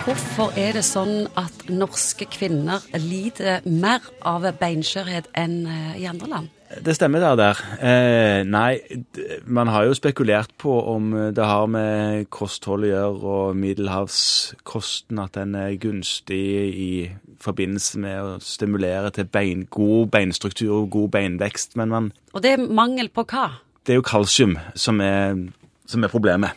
Hvorfor er det sånn at norske kvinner lider mer av beinskjørhet enn eh, i andre land? Det stemmer der. der. Eh, nei, man har jo spekulert på om det har med kosthold å gjøre, og middelhavskosten, at den er gunstig i forbindelse med å stimulere til bein, god beinstruktur og god beinvekst. Men man Og det er mangel på hva? Det er jo kalsium som er, som er problemet.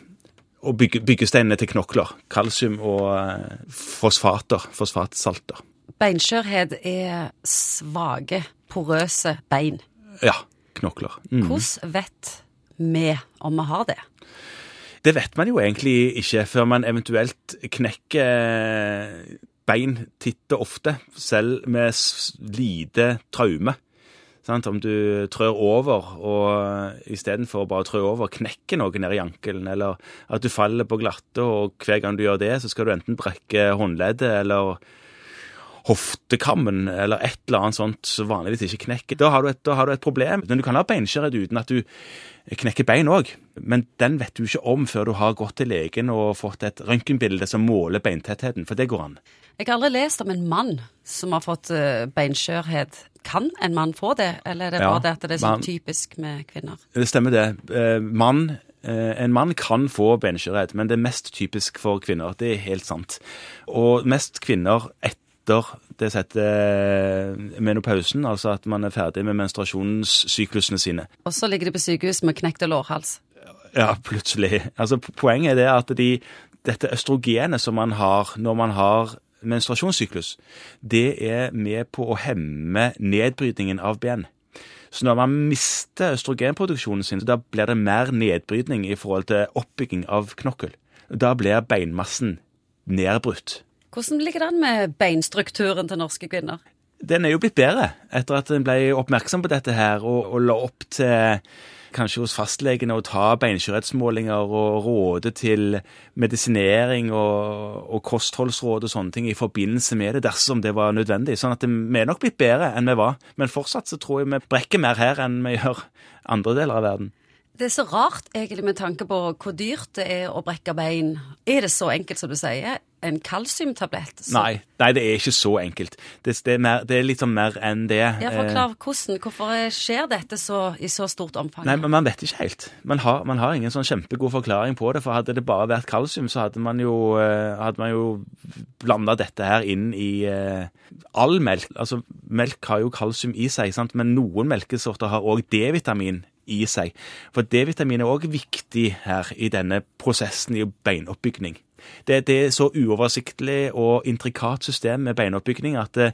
Og bygge, byggesteinene til knokler. Kalsium og eh, fosfater. Fosfatsalter. Beinskjørhet er svake, porøse bein. Ja. Knokler. Mm. Hvordan vet vi om vi har det? Det vet man jo egentlig ikke før man eventuelt knekker bein titt og ofte, selv med lite traume. Sant? Om du trør over og istedenfor bare å trø over, knekker noe i ankelen, eller at du faller på glatte, og hver gang du gjør det, så skal du enten brekke håndleddet eller hoftekammen eller et eller annet sånt som vanligvis ikke knekker. Da har, et, da har du et, problem. Men du kan ha beinskjørhet uten at du knekker bein òg. Men den vet du ikke om før du har gått til legen og fått et røntgenbilde som måler beintettheten, for det går an. Jeg har aldri lest om en mann som har fått eh, beinskjørhet. Kan en mann få det, eller er det bare ja, det at det er så man, typisk med kvinner? Det stemmer det. Eh, mann eh, en mann kan få beinskjørhet, men det er mest typisk for kvinner. Det er helt sant. Og mest kvinner etter det som heter menopausen, altså at man er ferdig med menstruasjonssyklusene sine. Og så ligger de på sykehus med knekt lårhals? Ja, plutselig. Altså, poenget er det at de, dette østrogenet som man har når man har menstruasjonssyklus, det er med på å hemme nedbrytningen av ben. Så når man mister østrogenproduksjonen sin, da blir det mer nedbrytning i forhold til oppbygging av knokkel. Da blir beinmassen nedbrutt. Hvordan ligger det an med beinstrukturen til norske kvinner? Den er jo blitt bedre etter at en ble oppmerksom på dette her og, og la opp til kanskje hos fastlegene å ta beinskjørhetsmålinger og råde til medisinering og, og, kostholdsråd og sånne ting i forbindelse med det, dersom det var nødvendig. Sånn at vi er nok blitt bedre enn vi var. Men fortsatt så tror jeg vi brekker mer her enn vi gjør andre deler av verden. Det er så rart egentlig med tanke på hvor dyrt det er å brekke bein. Er det så enkelt som du sier? En kalsiumtablett? Nei, nei, det er ikke så enkelt. Det, det, er, mer, det er, litt sånn mer enn det. Ja, Forklar hvordan. Hvorfor skjer dette så, i så stort omfang? Nei, men Man vet ikke helt. Man har, man har, ingen sånn kjempegod forklaring på det. For hadde det bare vært kalsium, så hadde man jo, eh, hadde man jo blanda dette her inn i uh, all melk. Altså, Melk har jo kalsium i seg, sant? men noen melkesorter har òg D-vitamin i seg. For D-vitamin er òg viktig her i denne prosessen i beinoppbygning. Det, det, er så uoversiktlig og intrikat system med beinoppbygging at det,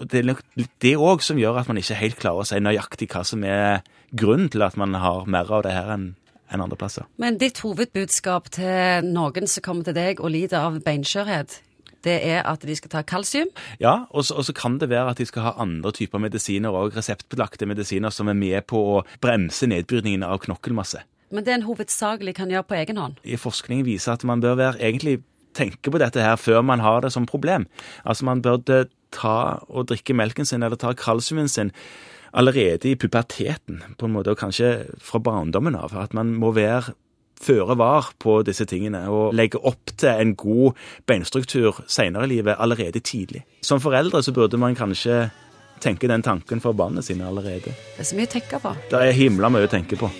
det er det òg som gjør at man ikke helt klarer å si nøyaktig hva som er grunnen til at man har mer av det her enn enn andre plasser. Men ditt hovedbudskap til noen som kommer til deg og lider av beinskjørhet, det er at de skal ta kalsium? Ja, og så, og så kan det være at de skal ha andre typer medisiner og reseptbelagte medisiner som er med på å bremse nedbrytningen av knokkelmasse. Men det en hovedsakelig kan gjøre på egen hånd? I forskning viser at man bør være, egentlig tenke på dette her før man har det som problem. Altså Man burde ta og drikke melken sin eller ta kalsiumen sin allerede i puberteten, på en måte, og kanskje fra barndommen av. At man må være føre var på disse tingene og legge opp til en god beinstruktur senere i livet allerede tidlig. Som foreldre så burde man kanskje tenke den tanken for barna sine allerede. Det er så mye å tenke på. Det er himla mye å tenke på.